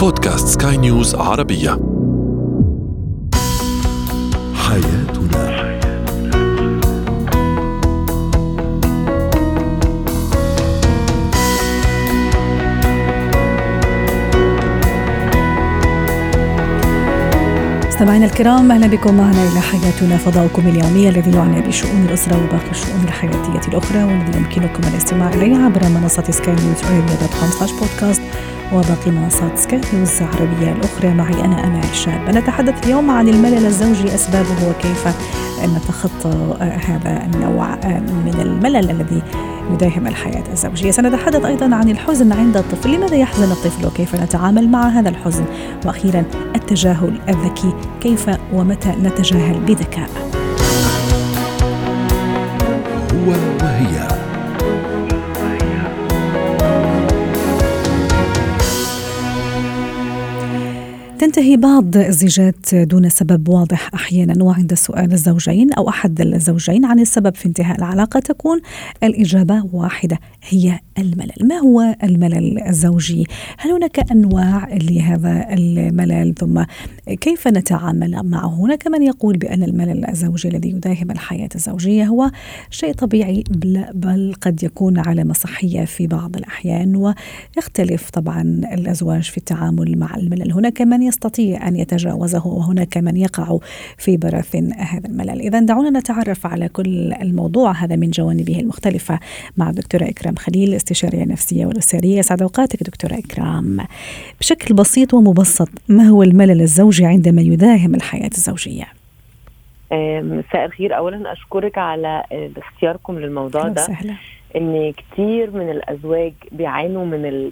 بودكاست سكاي نيوز عربية. حياتنا. مستمعينا الكرام أهلا بكم معنا إلى حياتنا فضاؤكم اليومي الذي يعنى بشؤون الأسرة وباقي الشؤون الحياتية الأخرى والذي يمكنكم الاستماع اليه عبر منصة سكاي نيوز dot com slash podcast وباقي منصات سكاي نيوز العربية الأخرى. معي أنا امال شاب نتحدث اليوم عن الملل الزوجي أسبابه وكيف نتخطى هذا النوع من الملل الذي يداهم الحياة الزوجية. سنتحدث أيضا عن الحزن عند الطفل. لماذا يحزن الطفل وكيف نتعامل مع هذا الحزن؟ وأخيرا التجاهل الذكي. كيف ومتى نتجاهل بذكاء؟ هو وهي. تنتهي بعض الزيجات دون سبب واضح أحيانا وعند سؤال الزوجين أو أحد الزوجين عن السبب في انتهاء العلاقة تكون الإجابة واحدة هي الملل، ما هو الملل الزوجي؟ هل هناك أنواع لهذا الملل ثم كيف نتعامل معه؟ هناك من يقول بأن الملل الزوجي الذي يداهم الحياة الزوجية هو شيء طبيعي بل قد يكون علامة صحية في بعض الأحيان ويختلف طبعا الأزواج في التعامل مع الملل، هناك من يستطيع أن يتجاوزه وهناك من يقع في براثن هذا الملل، اذا دعونا نتعرف على كل الموضوع هذا من جوانبه المختلفة مع الدكتوره إكرام خليل استشارية نفسية والاسريه، يسعد أوقاتك دكتورة إكرام. بشكل بسيط ومبسط ما هو الملل الزوجي عندما يداهم الحياة الزوجية؟ مساء الخير اولا أشكرك على اختياركم للموضوع ده سهلا. إن كتير من الأزواج بيعانوا من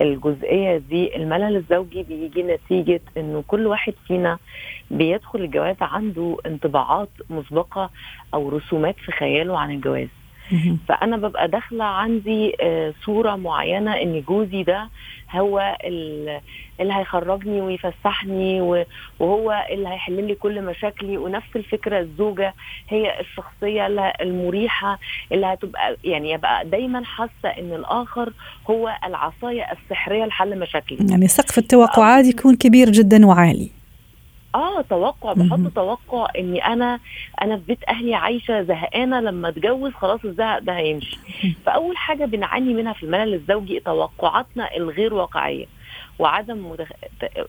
الجزئية دي الملل الزوجي بيجي نتيجة إنه كل واحد فينا بيدخل الجواز عنده انطباعات مسبقة أو رسومات في خياله عن الجواز. فأنا ببقى داخلة عندي صورة معينة إن جوزي ده هو اللي هيخرجني ويفسحني وهو اللي هيحل لي كل مشاكلي. ونفس الفكرة الزوجة هي الشخصية المريحة اللي هتبقى يعني يبقى دايما حاسة إن الآخر هو العصاية السحرية لحل مشاكلي. يعني سقف التوقعات يكون كبير جدا وعالي. آه توقع بحط توقع إني أنا أنا في بيت أهلي عايشة زهقانة لما اتجوز خلاص الزهق ده هيمشي. فأول حاجة بنعاني منها في الملل الزوجي توقعاتنا الغير واقعية وعدم مدخ...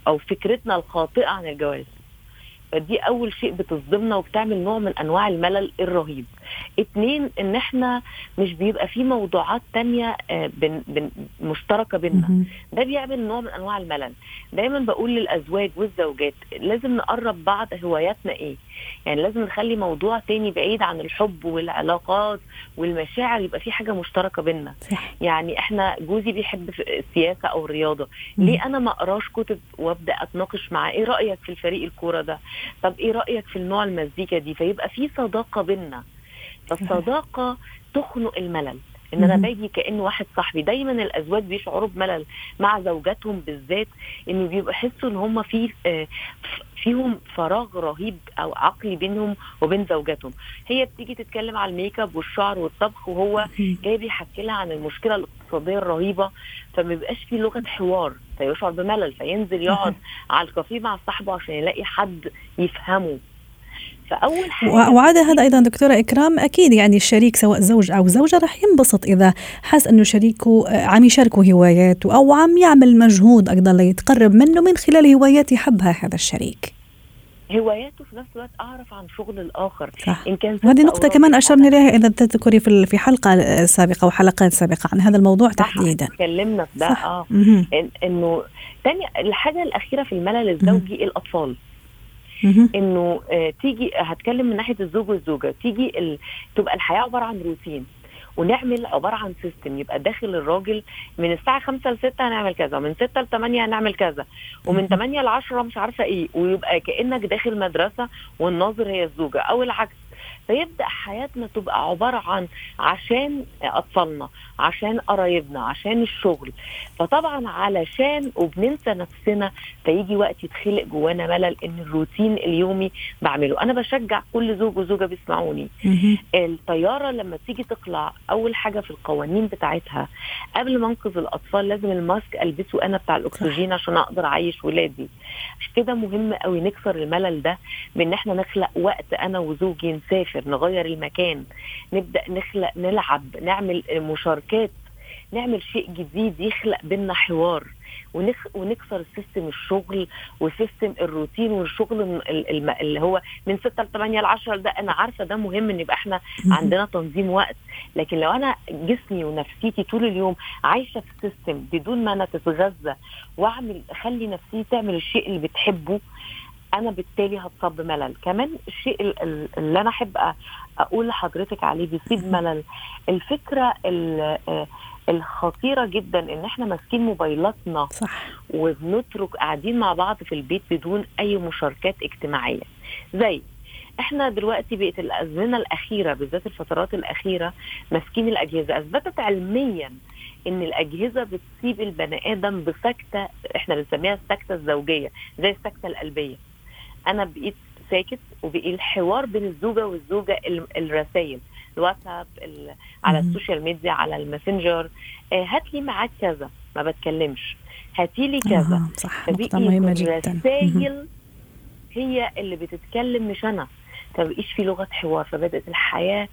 أو فكرتنا الخاطئة عن الجواز. فدي أول شيء بتصدمنا وبتعمل نوع من أنواع الملل الرهيب. اتنين ان إحنا مش بيبقى في موضوعات تانية بن بن مشتركة بينا ده بيعمل نوع من أنواع الملل. دايما بقول للأزواج والزوجات لازم نقرب بعض هواياتنا إيه؟ يعني لازم نخلي موضوع تاني بعيد عن الحب والعلاقات والمشاعر يبقى في حاجة مشتركة بينا يعني إحنا جوزي بيحب السياسة أو الرياضه ليه أنا ما أقراش كتب وأبدأ أتناقش معاه؟ إيه رأيك في الفريق الكورة ده؟ طب إيه رأيك في النوع المزيكا دي؟ فيبقى في صداقة بينا فالصداقة تخنق الملل. إن أنا باجي كأن واحد صاحبي دايما الأزواج بيشعروا بملل مع زوجاتهم بالذات إن بيبقوا يحسوا إن هم في فيهم فراغ رهيب أو عقلي بينهم وبين زوجاتهم. هي بتيجي تتكلم على الميك اب والشعر والطبخ وهو جاي بيحكي لها عن المشكلة الاقتصادية الرهيبة فما بيبقاش في لغة حوار فيشعر بملل فينزل يقعد على الكافيه مع صاحبه عشان يلاقي حد يفهمه. فأول حاجة وعدا هذا أيضا دكتورة إكرام أكيد يعني الشريك سواء زوج أو زوجة راح ينبسط إذا حس إنه شريكه عم يشاركه هواياته أو عم يعمل مجهود أيضا ليتقرب منه من خلال هوايات يحبها هذا الشريك. هواياته في نفس الوقت أعرف عن شغل الآخر. صح. إن كان وهذه نقطة كمان اشرنا إليها إذا تذكري في في حلقة سابقة وحلقات سابقة عن هذا الموضوع تحديدا. تكلمنا في ده آه. إن إنه تاني الحاجة الأخيرة في الملل الزوجي الأطفال. إنه آه تيجي هتكلم من ناحية الزوج والزوجة. تيجي ال... تبقى الحياة عبارة عن روتين. ونعمل عبارة عن سيستم يبقى داخل الراجل من الساعة 5 ل 6 هنعمل كذا ومن 6 ل 8 هنعمل كذا ومن 8 ل 10 مش عارفة إيه. ويبقى كأنك داخل مدرسة والناظر هي الزوجة أو العكس. فيبدأ حياتنا تبقى عبارة عن عشان أطفالنا. عشان قرايبنا عشان الشغل. فطبعا علشان وبننسى نفسنا فيجي وقت يتخلق جوانا ملل إن الروتين اليومي بعمله. أنا بشجع كل زوج وزوجة بيسمعوني. الطيارة لما تيجي تطلع أول حاجة في القوانين بتاعتها قبل ما أنقذ الأطفال لازم الماسك ألبسه أنا بتاع الأكسجين عشان أقدر أعيش ولادي. عشان كده مهم قوي نكسر الملل ده بان إحنا نخلق وقت أنا وزوجي نسافر نغير المكان نبدأ نخلق نلعب نعمل مشاركات نعمل شيء جديد يخلق بينا حوار ونخ... ونكسر system الشغل و system الروتين والشغل اللي هو من 6 ل 8 ل 10 ده أنا عارفة ده مهم إن يبقى إحنا عندنا تنظيم وقت. لكن لو أنا جسمي ونفسيتي طول اليوم عايشة في system بدون ما أنا تتغذى وأعمل أخلي نفسيتي تعمل الشيء اللي بتحبه أنا بالتالي هتصاب بملل. كمان الشيء اللي أنا أحب أقول لحضرتك عليه بيصيب ملل. الفكرة الخطيرة جدا إن إحنا ماسكين موبايلاتنا صح. وبنترك قاعدين مع بعض في البيت بدون أي مشاركات اجتماعية. زي إحنا دلوقتي بقت الأزمنة الأخيرة بالذات الفترات الأخيرة ماسكين الأجهزة. أثبتت علميا إن الأجهزة بتصيب البني آدم بسكتة إحنا بنسميها السكتة الزوجية زي السكتة القلبية. أنا بقيت ساكت وبقي الحوار بين الزوج والزوجة الرسائل الواتساب على ال social media على الماسنجر. آه هات لي معاك كذا ما بتكلمش. هاتي لي كذا. آه صح نقطة مهمة جدا. الرسائل هي اللي بتتكلم مش أنا. فبقيش في لغة حوار؟ فبدأت الحياة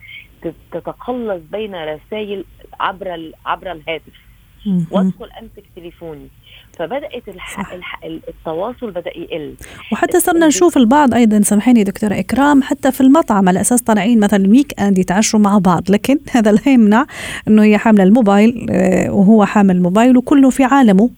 تتقلص بين رسائل عبر عبر الهاتف. وادخل امسك تليفوني. فبدأت الح... الح... التواصل بدأ يقل. وحتى صرنا نشوف البعض أيضا سامحيني دكتورة إكرام حتى في المطعم على أساس طالعين مثلا ال weekend يتعشوا مع بعض. لكن هذا لا يمنع إنه هي حاملة الموبايل وهو حامل الموبايل وكله في عالمه.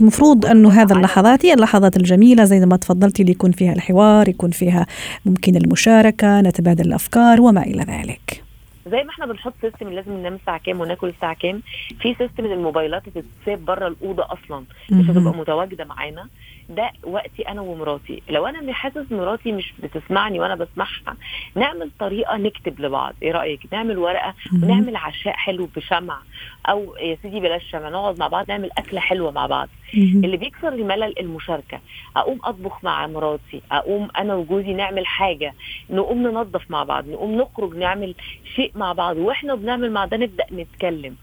المفروض إنه هذا اللحظات هي اللحظات الجميلة زي ما تفضلتي اللي يكون فيها الحوار يكون فيها ممكن المشاركة نتبادل الأفكار وما إلى ذلك. زي ما إحنا بنحط system لازم ننام الساعة كام وناكل الساعة كام في system الموبايلات تتساب بره الأوضة أصلا مش هتبقى متواجدة معانا. ده وقتي أنا ومراتي. لو أنا حاسس مراتي مش بتسمعني وأنا بسمعها نعمل طريقة نكتب لبعض. إيه رأيك؟ نعمل ورقة ونعمل عشاء حلو بشمع. أو يا سيدي بلاش شمع نقعد مع بعض نعمل أكلة حلوة مع بعض. اللي بيكسر الملل المشاركة. أقوم أطبخ مع مراتي أقوم أنا وجوزي نعمل حاجة نقوم ننظف مع بعض نقوم نخرج نعمل شيء مع بعض وإحنا بنعمل مع ده نبدأ نتكلم.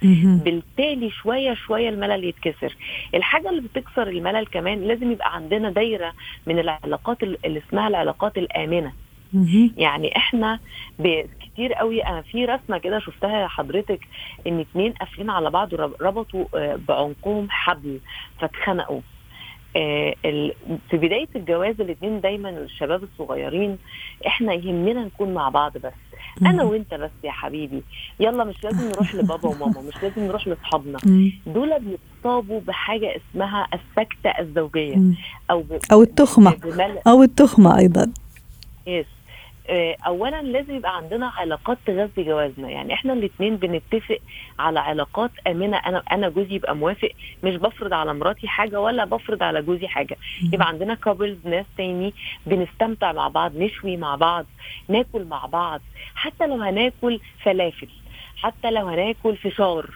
بالتالي شوية شوية الملل يتكسر. الحاجة اللي بتكسر الملل كمان لازم يبقى عندنا دايرة من العلاقات اللي اسمها العلاقات الآمنة. يعني إحنا كتير قوي أنا في رسمة كده شفتها حضرتك إن اتنين قافلين على بعض ربطوا بعنقهم حبل فاتخنقوا. آه في بداية الجواز الاثنين دايما الشباب الصغيرين إحنا يهمنا نكون مع بعض بس. أنا وأنت بس يا حبيبي. يلا مش لازم نروح لبابا وماما مش لازم نروح لاصحابنا. دول بيصابوا بحاجة اسمها السكتة الزوجية. أو أو التخمة. أو التخمة أيضا. يس اولا لازم يبقى عندنا علاقات تغذي جوازنا. يعني إحنا الاثنين بنتفق على علاقات آمنة. أنا أنا جوزي يبقى موافق. مش بفرض على مراتي حاجة ولا بفرض على جوزي حاجة. يبقى عندنا couples ناس تاني بنستمتع مع بعض نشوي مع بعض ناكل مع بعض. حتى لو هناكل فلافل حتى لو هناكل فشار.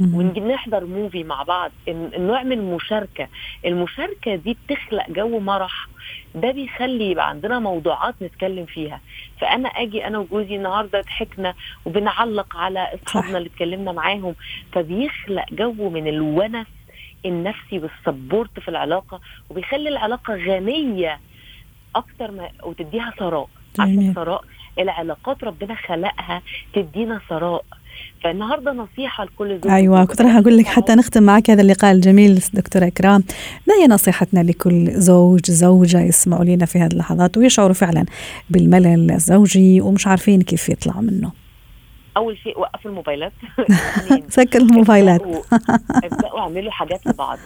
ونجي نحضر movie مع بعض نعمل مشاركه المشاركة. دي بتخلق جو مرح ده بيخلي يبقى عندنا موضوعات نتكلم فيها. فأنا أجي أنا وجوزي النهارده ضحكنا وبنعلق على أصحابنا اللي اتكلمنا معاهم. فبيخلق جو من الونس النفسي وال support في العلاقة وبيخلي العلاقة غنية أكتر ما وتديها ثراء. عشان ثراء العلاقات ربنا خلقها تدينا ثراء. فالنهاردة نصيحة لكل زوج أيوه كنت راح أقول لك حتى نختم معك هذا اللقاء الجميل دكتورة إكرام. ما هي نصيحتنا لكل زوج زوجة يسمعوا لنا في هذه اللحظات ويشعروا فعلا بالملل الزوجي ومش عارفين كيف يطلعوا منه؟ أول شيء وقفوا الموبايلات. سكر الموبايلات. ابدأوا اعملوا حاجات لبعض.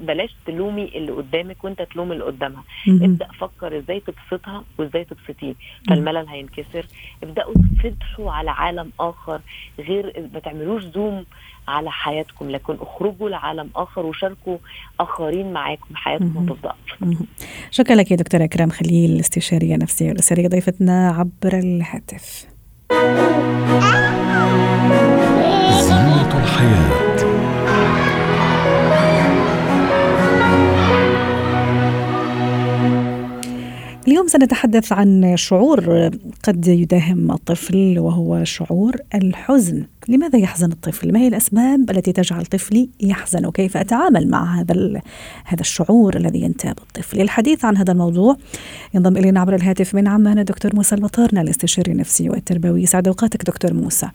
بلاش تلومي اللي قدامك وانت تلوم اللي قدامها. ابدأ فكر إزاي تبسطها وازاي تبسطيه. فالملل هينكسر. ابدأوا تفتحوا على عالم آخر غير ما تعملوش زوم على حياتكم لكن اخرجوا لعالم آخر وشاركوا آخرين معاكم. حياتكم تفضل شكرا لك يا دكتورة اكرام خليل استشارية نفسية والاسريه ضيفتنا عبر الهاتف. Ah! اليوم سنتحدث عن شعور قد يداهم الطفل وهو شعور الحزن لماذا يحزن الطفل؟ ما هي الأسباب التي تجعل طفلي يحزن وكيف أتعامل مع هذا هذا الشعور الذي ينتاب الطفل؟ للحديث عن هذا الموضوع ينضم إلينا عبر الهاتف من عمان دكتور موسى البطارنه الاستشاري النفسي والتربوي يسعد أوقاتك دكتور موسى.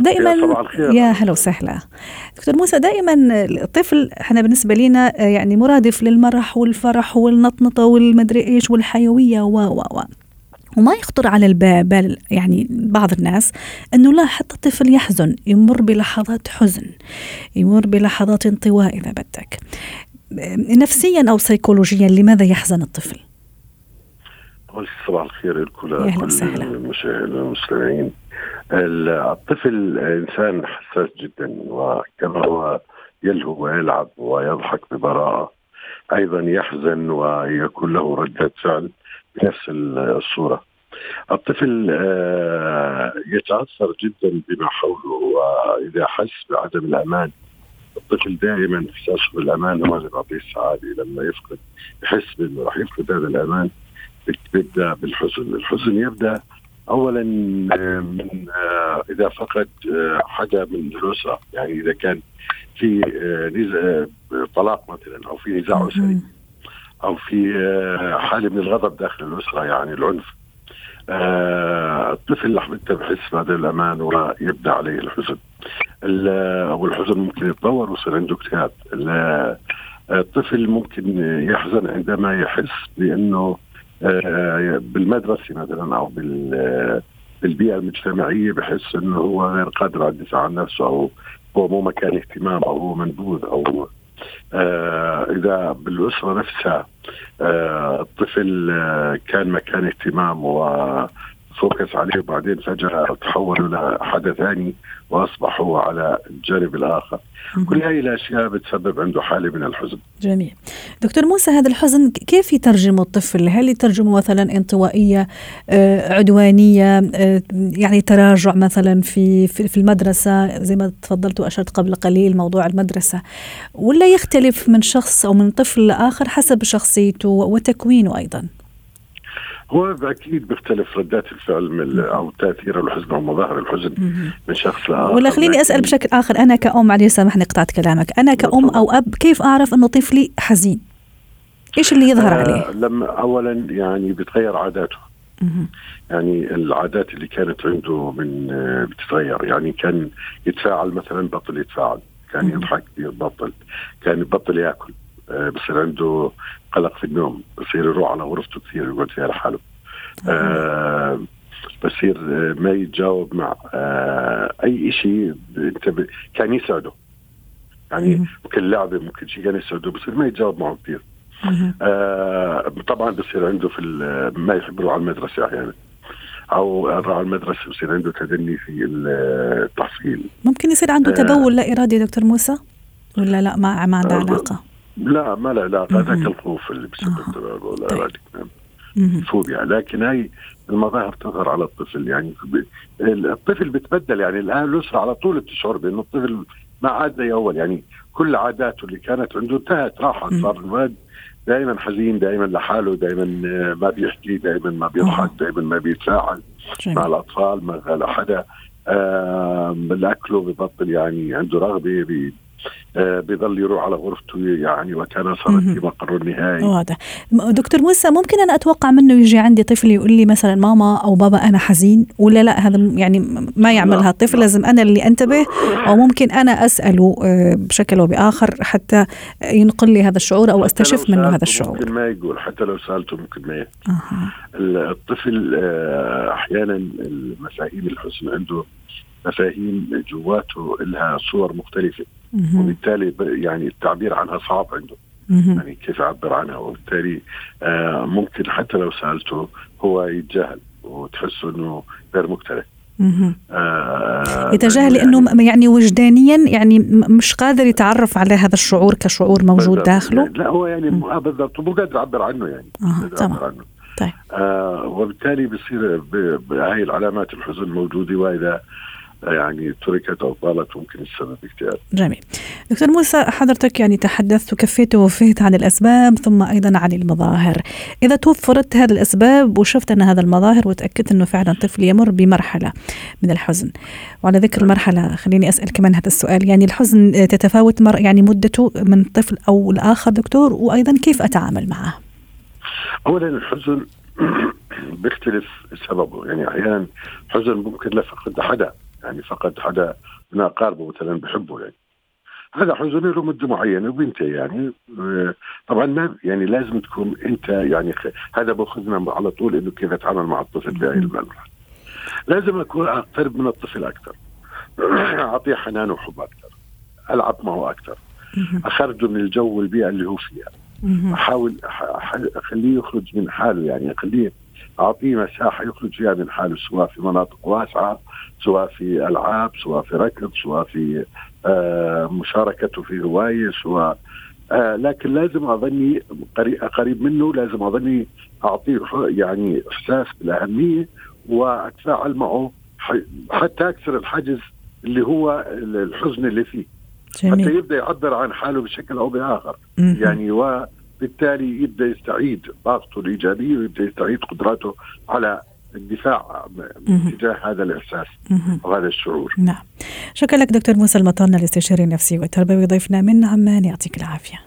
دائما يا, يا هلا وسهلا. دكتور موسى دائما الطفل إحنا بالنسبة لنا يعني مرادف للمرح والفرح والنطنطة والمدري إيش والحيوية و و و. وما يخطر على البال يعني بعض الناس إنه لا حتى الطفل يحزن يمر بلحظات حزن يمر بلحظات انطواء إذا بدك. نفسيا أو سيكولوجيا لماذا يحزن الطفل؟ أول صباح الخير لكل المستمعين الطفل إنسان حساس جدا وكما هو يلهو ويلعب ويضحك ببراءة أيضا يحزن ويكون له رده فعل. بنفس الصورة. الطفل آه، يتأثر جدا بما حوله وإذا حس بعدم الأمان الطفل دائما احساسه بالامان هو اللي بيعطيه السعادة. لما يفقد يحس بأنه راح يفقد هذا الأمان بيبدأ بالحزن، الحزن يبدأ اولا آه، من آه، إذا فقد حدا من الأسرة. يعني إذا كان في طلاق مثلا أو في نزاع أسري أو في آه، حالة من الغضب داخل الأسرة يعني العنف. آه، الطفل لحظتها بحس بهذا الأمان ويبدا عليه الحزن. والحزن ممكن يتطور ويصير عنده اكتئاب الطفل ممكن يحزن عندما يحس بأنه آه، بالمدرسة مثلا أو بالبيئة المجتمعية بحس إنه هو غير قادر على الدفاع عن نفسه أو هو مو مكان اهتمام أو هو منبوذ أو آه إذا بالأسرة نفسها آه الطفل آه كان مكان اهتمام وفوكس عليه وبعدين فجأة تحول إلى حدا ثاني واصبح هو على الجانب الآخر. كل هذه الأشياء بتسبب عنده حالة من الحزن. جميل. دكتور موسى هذا الحزن كيف يترجمه الطفل؟ هل يترجمه مثلا انطوائية آه، عدوانية آه، يعني تراجع مثلا في في المدرسة؟ زي ما تفضلت وأشرت قبل قليل موضوع المدرسة. ولا يختلف من شخص أو من طفل لآخر حسب شخصيته وتكوينه أيضا؟ هو أكيد بيختلف ردات الفعل من أو تاثير الحزن أو مظاهر الحزن من شخص لآخر. ولا خليني أسأل بشكل آخر. أنا كأم معلش سامحني قطعت كلامك. أنا كأم أو أب كيف أعرف إنه طفلي حزين؟ إيش اللي يظهر آه عليه؟ لما اولا يعني بتغير عاداته. يعني العادات اللي كانت عنده من آه، بتتغير. يعني كان يتفاعل مثلا بطل يتفاعل. كان يضحك يبطل. كان يبطل يأكل. آه، بصير عنده قلق في النوم بصير يروح على غرفته كثير يقعد فيها لحاله آه بصير آه، ما يتجاوب مع آه أي شيء انت ب... كان يسعده. يعني ممكن لعبه ممكن شيء كان يسعده بصير ما يتجاوب معه كثير. آه طبعا بصير عنده في ما يحب يروح على المدرسة أحيانا. أو راح على المدرسة بصير عنده تدني في التحصيل. ممكن يصير عنده تبول لا إرادي دكتور موسى؟ ولا لا ما ما عنده علاقة؟ لا ما له علاقه هذاك الخوف اللي بسبب طيب. الفوبيا لكن هاي المظاهر تظهر على الطفل يعني. الطفل بتبدل يعني الآن الأسرة على طول بتشعر بأنه الطفل ما عاد زي أول يعني. كل عاداته اللي كانت عنده انتهت راحت صار الولد دائما حزين دائما لحاله دائما ما بيحكي دائما ما بيضحك دائما ما بيتفاعل مع الأطفال مع حدا. آه بالاكله ببطل يعني عنده رغبة آه، بيضل يروح على غرفته يعني وكان صارت في مقر النهائي واضح. دكتور موسى ممكن أنا أتوقع منه يجي عندي طفل يقول لي مثلا ماما أو بابا أنا حزين ولا لا؟ هذا يعني ما يعملها الطفل لازم أنا اللي أنتبه أو ممكن أنا أسأله آه، بشكل أو بآخر حتى ينقل لي هذا الشعور أو أستشف منه هذا الشعور. ممكن ما يقول حتى لو سألته ممكن ما يحكي الطفل آه، أحيانا المفاهيم الحزن عنده مفاهيم جواته لها صور مختلفة. وبالتالي يعني التعبير عنها صعب عنده. يعني كيف يعبر عنها؟ وبالتالي آه ممكن حتى لو سألته هو يتجاهل وتحس إنه غير مقتنع. آه يتجاهل لأنه يعني وجدانيا يعني مش قادر يتعرف على هذا الشعور كشعور موجود داخله. يعني لا هو يعني بالضبط. مو قادر يعبر عنه يعني. آه تمام. عنه. طيب. آه وبالتالي بصير هاي العلامات الحزن موجودة وإذا يعني تركت أو طالت ممكن السبب اكتئاب. جميل. دكتور موسى حضرتك يعني تحدثت وكفيت ووفيت عن الأسباب ثم أيضا عن المظاهر. إذا توفرت هذه الأسباب وشفت أن هذا المظاهر وتأكدت أنه فعلا طفل يمر بمرحلة من الحزن. وعلى ذكر المرحلة خليني أسأل كمان هذا السؤال يعني الحزن تتفاوت مر يعني مدته من طفل أو الآخر دكتور وأيضا كيف أتعامل معه؟ اولا الحزن بيختلف سببه يعني أحيانا حزن ممكن لفقد حدا يعني فقد حدا من أقاربه مثلا بحبه يعني. هذا حزن له مده معينه وبينتهي يعني. طبعا ما يعني لازم تكون أنت يعني هذا بأخذنا على طول إنه كيف أتعامل مع الطفل بهذه المرحلة. لازم أكون أقترب من الطفل أكثر. أعطيه حنان وحب أكثر. ألعب معه أكثر. أخرجه من الجو والبيئة اللي هو فيها. أحاول أخليه يخرج من حاله يعني. أخليه أعطيه مساحة يخرج فيها من حاله سواء في مناطق واسعة سواء في ألعاب سواء في ركض سواء في آه مشاركته في هواية سواء آه لكن لازم أظني قريب منه لازم أظني اعطيه يعني إحساس بالأهمية وأتفاعل معه حتى اكسر الحجز اللي هو الحزن اللي فيه. جميل. حتى يبدأ يعبر عن حاله بشكل أو بآخر. يعني و بالتالي يبدأ يستعيد طاقته الإيجابية ويبدأ يستعيد قدراته على الدفاع تجاه هذا الإحساس وهذا الشعور. نعم. شكرا لك دكتور موسى المطرنا الاستشاري النفسي والتربوي ضيفنا من عمان يعطيك العافية.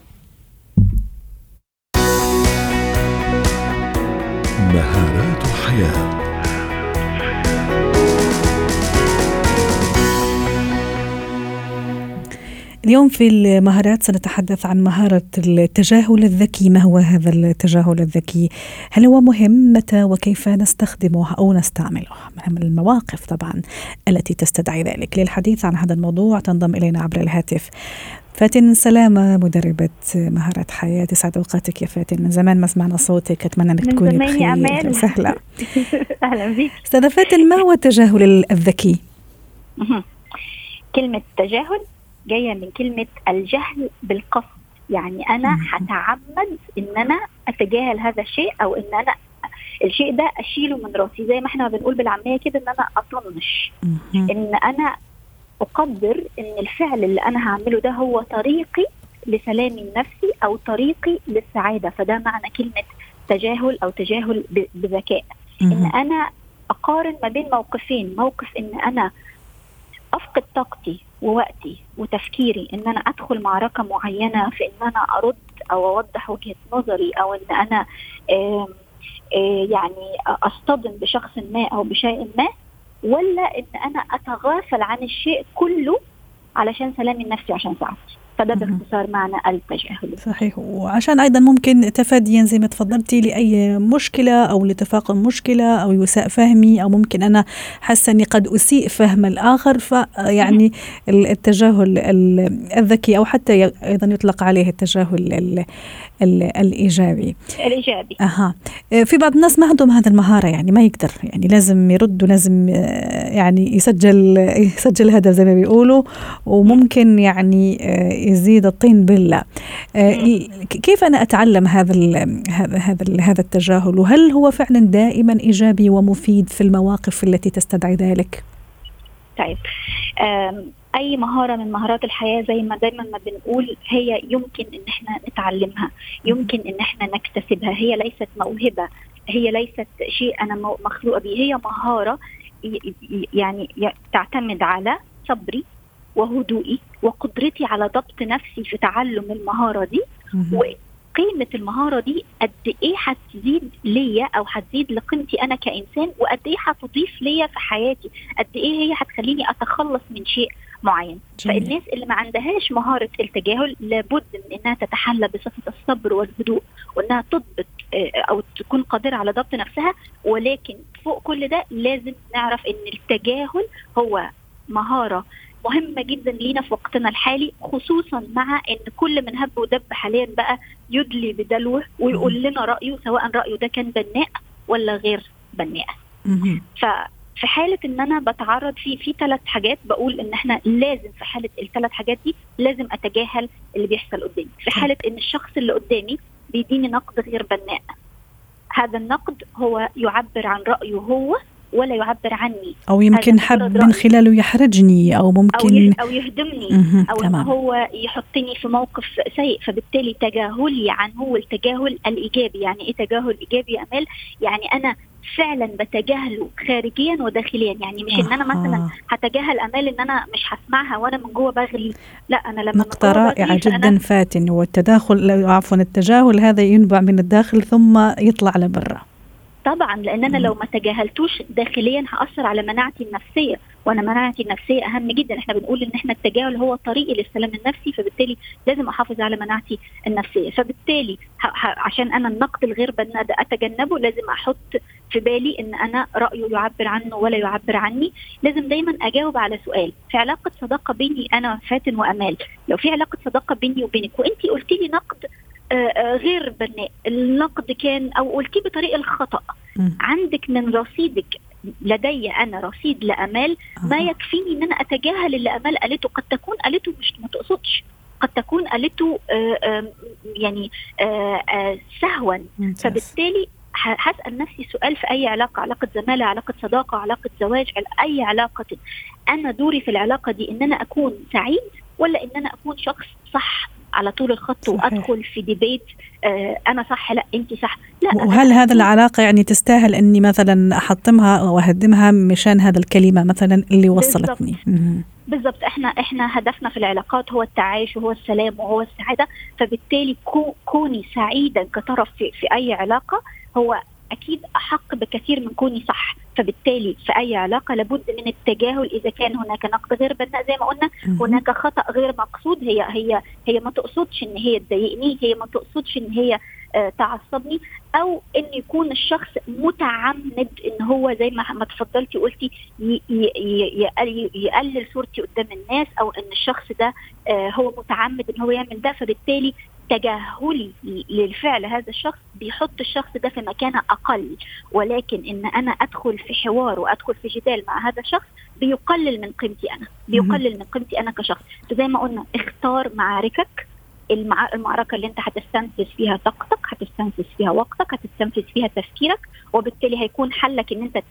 مهارات حياه اليوم في المهارات سنتحدث عن مهارة التجاهل الذكي. ما هو هذا التجاهل الذكي؟ هل هو مهم؟ متى وكيف نستخدمه أو نستعمله؟ من المواقف طبعا التي تستدعي ذلك. للحديث عن هذا الموضوع تنضم إلينا عبر الهاتف فاتن سلامة مدربة مهارات حياة. تسعد أوقاتك يا فاتن. من زمان ما سمعنا صوتك. أتمنى أنك تكوني بخير. سهلة أهلا بك أستاذة فاتن ما هو التجاهل الذكي؟ كلمة تجاهل جاية من كلمة الجهل بالقصد. يعني أنا هتعمد إن أنا أتجاهل هذا الشيء أو إن أنا الشيء ده أشيله من راسي. زي ما إحنا بنقول بالعامية كده إن أنا أطنش. إن أنا أقدر إن الفعل اللي أنا هعمله ده هو طريقي لسلامي النفسي أو طريقي للسعادة. فده معنى كلمة تجاهل أو تجاهل بذكاء. إن أنا أقارن ما بين موقفين. موقف إن أنا أفقد طاقتي ووقتي وتفكيري إن أنا أدخل معركة معينة في إن أنا أرد أو أوضح وجهة نظري أو إن أنا آآ يعني أصطدم بشخص ما أو بشيء ما ولا إن أنا أتغافل عن الشيء كله علشان سلامي النفسي عشان سعادتي. فده باختصار معنى التجاهل صحيح. وعشان أيضا ممكن تفاديا زي ما تفضلتي لأي مشكلة أو لتفاقم مشكله أو يساء فهمي أو ممكن أنا حاسة أني قد أسيء فهم الآخر فيعني التجاهل الذكي أو حتى أيضا يطلق عليه التجاهل الإيجابي. الإيجابي. أها. في بعض الناس ما عندهم هذه المهارة يعني ما يقدر يعني لازم يرد ولازم يعني يسجل يسجل هدف زي ما بيقولوا وممكن يعني يزيد الطين بلة. كيف أنا أتعلم هذا هذا هذا هذا التجاهل؟ وهل هو فعلا دائما إيجابي ومفيد في المواقف التي تستدعي ذلك؟ طيب. أي مهارة من مهارات الحياة زي ما دايما ما بنقول هي يمكن إن إحنا نتعلمها يمكن إن إحنا نكتسبها. هي ليست موهبة هي ليست شيء أنا مخلوقة به هي مهارة يعني تعتمد على صبري وهدوئي وقدرتي على ضبط نفسي في تعلم المهارة دي. وقيمة المهارة دي قد إيه هتزيد ليا أو هتزيد لقيمتي أنا كإنسان؟ وقد إيه هتضيف ليا في حياتي؟ قد إيه هي هتخليني أتخلص من شيء معين؟ جميل. فالناس اللي ما عندهاش مهارة التجاهل لابد من إنها تتحلى بصفة الصبر والهدوء وإنها تضبط أو تكون قادرة على ضبط نفسها. ولكن فوق كل ده لازم نعرف إن التجاهل هو مهارة مهمة جدا لينا في وقتنا الحالي خصوصا مع إن كل من هب ودب حاليا بقى يدلي بدلوه ويقول لنا رأيه سواء رأيه ده كان بناء ولا غير بناء. ففي حالة إن أنا بتعرض في في ثلاث حاجات بقول إن إحنا لازم في حالة الثلاث حاجات دي لازم أتجاهل اللي بيحصل قدامي. في حالة إن الشخص اللي قدامي بيديني نقد غير بناء. هذا النقد هو يعبر عن رأيه هو ولا يعبر عني. أو يمكن حب من خلاله يحرجني أو ممكن أو يهدمني. أو ان هو يحطني في موقف سيء فبالتالي تجاهلي عنه والتجاهل الإيجابي. يعني إيه تجاهل إيجابي يا امال يعني أنا فعلا بتجاهله خارجيا وداخليا. يعني مش إن أنا مثلا هتجاهل امال إن أنا مش هسمعها وأنا من جوه بغلي لا أنا لما نقطة رائعة جدا فاتن. والتداخل عفوا التجاهل هذا ينبع من الداخل ثم يطلع لبرا. طبعا لأن أنا لو ما تجاهلتوش داخليا هأثر على مناعتي النفسية. وأنا مناعتي النفسية أهم جدا. إحنا بنقول إن إحنا التجاهل هو طريقي للسلام النفسي فبالتالي لازم أحافظ على مناعتي النفسية. فبالتالي عشان أنا النقد الغير بناء ده أتجنبه لازم أحط في بالي إن أنا رأيه يعبر عنه ولا يعبر عني. لازم دايما أجاوب على سؤال. في علاقة صداقة بيني أنا فاتن وأمال؟ لو في علاقة صداقة بيني وبينك وانت قلتي لي نقد غير بناء النقد كان أو قلتيه بطريقة الخطأ. عندك من رصيدك لدي أنا رصيد لأمال ما يكفيني إن أنا أتجاهل اللي أمال قالته. قد تكون قالته مش ما تقصدش. قد تكون قالته آه، يعني سهوا. فبالتالي هسأل نفسي سؤال في أي علاقة علاقة زمالة علاقة صداقة علاقة زواج أي علاقة. أنا دوري في العلاقة دي إن أنا أكون سعيد ولا إن أنا أكون شخص صح على طول الخط صحيح. وأدخل في ديبيت آه أنا صح لا أنت صح. لا وهل هذا العلاقه يعني تستاهل إني مثلا أحطمها وأهدمها مشان هذا الكلمة مثلا اللي وصلتني؟ بالضبط. إحنا إحنا هدفنا في العلاقات هو التعايش وهو السلام وهو السعادة فبالتالي كوني سعيدا كطرف في, في أي علاقة هو أكيد أحق بكثير من كوني صح. فبالتالي في أي علاقة لابد من التجاهل إذا كان هناك نقد غير بناء. زي ما قلنا هناك خطأ غير مقصود. هي هي هي ما تقصدش إن هي تضايقني. هي ما تقصدش إن هي آه تعصبني. أو إن يكون الشخص متعمد إن هو زي ما ما تفضلتي قلتي يقلل صورتي قدام الناس. أو إن الشخص ده آه هو متعمد إن هو يعمل ده. فبالتالي تجاهلي للفعل هذا الشخص بيحط الشخص ده في مكانه أقل. ولكن إن أنا أدخل في حوار وأدخل في جدال مع هذا الشخص بيقلل من قيمتي أنا. بيقلل من قيمتي أنا كشخص. فزي ما قلنا اختار معاركك المعركة اللي أنت هتستنفذ فيها طاقتك هتستنفذ فيها وقتك هتستنفذ فيها تفكيرك وبالتالي هيكون حلك إن أنت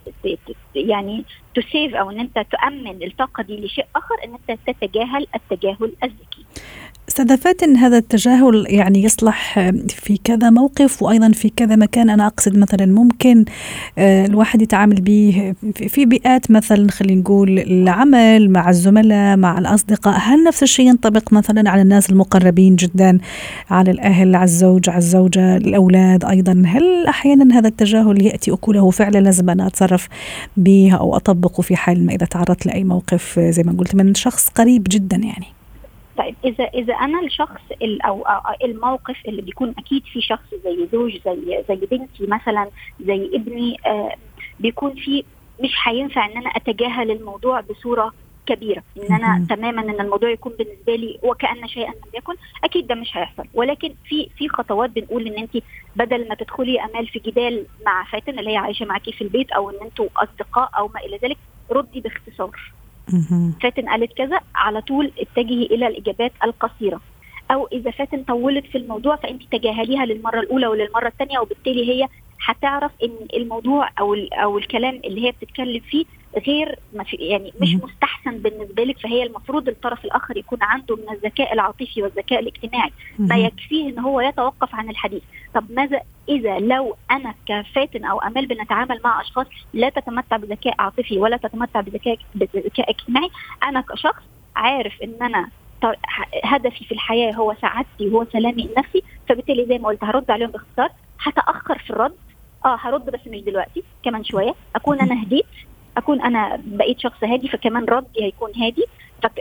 يعني تسيف أو إن أنت تؤمن الطاقة دي لشيء آخر إن أنت تتجاهل التجاهل الذكي. استاذة فاتن هذا التجاهل يعني يصلح في كذا موقف وأيضا في كذا مكان. أنا أقصد مثلا ممكن آه، الواحد يتعامل به في بيئات مثلا خلينا نقول العمل مع الزملاء مع الأصدقاء. هل نفس الشيء ينطبق مثلا على الناس المقربين جدا على الأهل على الزوج على الزوجة الأولاد أيضا؟ هل أحيانا هذا التجاهل يأتي أكله فعلا لازم أنا أتصرف به أو أطبقه في حال ما إذا تعرضت لأي موقف زي ما قلت من شخص قريب جدا يعني؟ طيب إذا إذا أنا الشخص أو الموقف اللي بيكون أكيد في شخص زي زوج زي زي بنتي مثلا زي ابني آه بيكون في مش هينفع إن أنا أتجاهل الموضوع بصورة كبيرة. إن أنا تماما إن الموضوع يكون بالنسبة لي وكأن شيئا لم يكن أكيد ده مش هيحصل. ولكن في في خطوات بنقول إن انت بدل ما تدخلي أمال في جدال مع فاتن اللي هي عايشة معاكي في البيت أو إن أنتوا أصدقاء أو ما إلى ذلك ردي باختصار. فاتن قالت كذا على طول اتجهي إلى الإجابات القصيرة. أو إذا فاتن طولت في الموضوع فانت تجاهليها للمرة الأولى وللمرة الثانية وبالتالي هي هتعرف إن الموضوع أو أو الكلام اللي هي بتتكلم فيه غير يعني مش مستحسن بالنسبة لك فهي المفروض الطرف الآخر يكون عنده من الذكاء العاطفي والذكاء الاجتماعي. ما يكفيه إن هو يتوقف عن الحديث. طب ماذا إذا لو أنا كفاتن أو أمال بنتعامل مع أشخاص لا تتمتع بذكاء عاطفي ولا تتمتع بذكاء بذكاء اجتماعي؟ أنا كشخص عارف إن أنا هدفي في الحياة هو سعادتي وهو سلامي النفسي فبالتالي زي ما قلت هرد عليهم باختصار هتأخر في الرد آه هرد بس مش دلوقتي كمان شوية. أكون أنا هديت أكون أنا بقيت شخص هادي فكمان ردي هيكون هادي.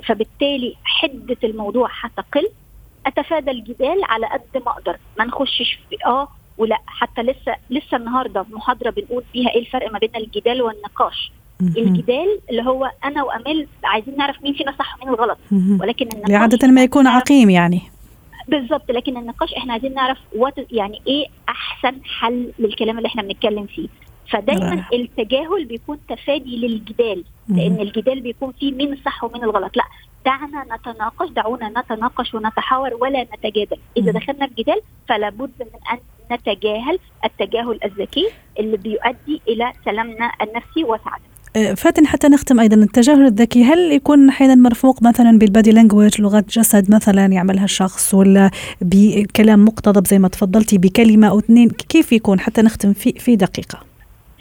فبالتالي حدة الموضوع هتقل. أتفادى الجدال على قد ما أقدر. ما نخشش في آه ولا حتى لسه لسه النهارده محاضرة بنقول فيها إيه الفرق ما بين الجدال والنقاش. الجدال اللي هو أنا وامال عايزين نعرف مين فينا صح ومين الغلط ولكن عاده ما يكون عقيم يعني. بالظبط لكن النقاش إحنا عايزين نعرف وات يعني إيه أحسن حل للكلام اللي إحنا بنتكلم فيه. فدايما. التجاهل بيكون تفادي للجدال لأن الجدال بيكون فيه مين الصح ومين الغلط. لا دعنا نتناقش دعونا نتناقش ونتحاور ولا نتجادل. إذا دخلنا في جدال فلا بد من أن نتجاهل التجاهل الذكي اللي بيؤدي إلى سلامنا النفسي وسعادتنا. فاتن حتى نختم أيضا. التجاهل الذكي هل يكون أحيانا مرفوق مثلا بالبادي لانجوج لغة جسد مثلا يعملها الشخص ولا بكلام مقتضب زي ما تفضلتي بكلمة أو اثنين كيف يكون؟ حتى نختم في في دقيقة.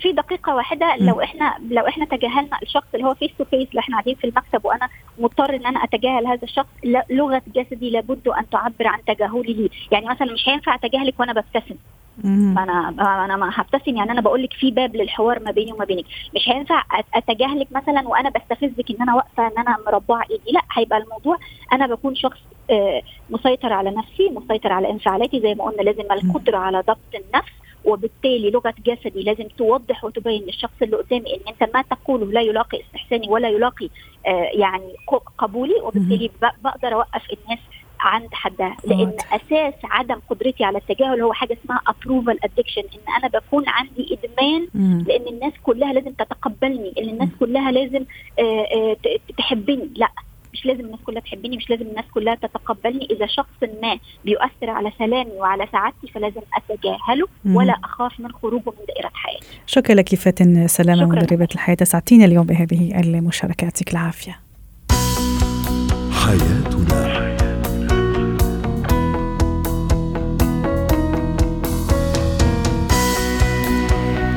في دقيقة واحدة. لو إحنا لو إحنا تجاهلنا الشخص اللي هو face to face اللي إحنا قاعدين في المكتب وأنا مضطر إن أنا أتجاهل هذا الشخص لغة جسدي لابد أن تعبر عن تجاهلي ليه. يعني مثلا مش هينفع أتجاهلك وأنا ببتسم. فأنا أنا ما هبتسم يعني أنا بقول لك في باب للحوار ما بيني وما بينك. مش هينفع أتجاهلك مثلا وأنا بستفزك إن أنا واقفة إن أنا مربعة إيدي. لا هيبقى الموضوع أنا بكون شخص آه، مسيطر على نفسي مسيطر على انفعالاتي زي ما قلنا لازم القدرة على ضبط النفس وبالتالي لغة جسدي لازم توضح وتبين للشخص اللي قدامي إن أنت ما تقوله لا يلاقي استحساني ولا يلاقي آه يعني قبولي. وبالتالي بقدر أوقف الناس عند حدها. لأن أساس عدم قدرتي على التجاهل هو حاجة اسمها ابروفال ادكشن إن أنا بكون عندي إدمان لأن الناس كلها لازم تتقبلني إن الناس كلها لازم آه، آه، تحبني. لأ مش لازم الناس كلها تحبني مش لازم الناس كلها تتقبلني. إذا شخص ما بيؤثر على سلامي وعلى سعادتي فلازم أتجاهله ولا أخاف من خروجه من دائرة حياتي. شكرا لك فاتن سلامة مدربه الحياة. ساعتين اليوم بهذه المشاركات. يعطيك العافيه حياتنا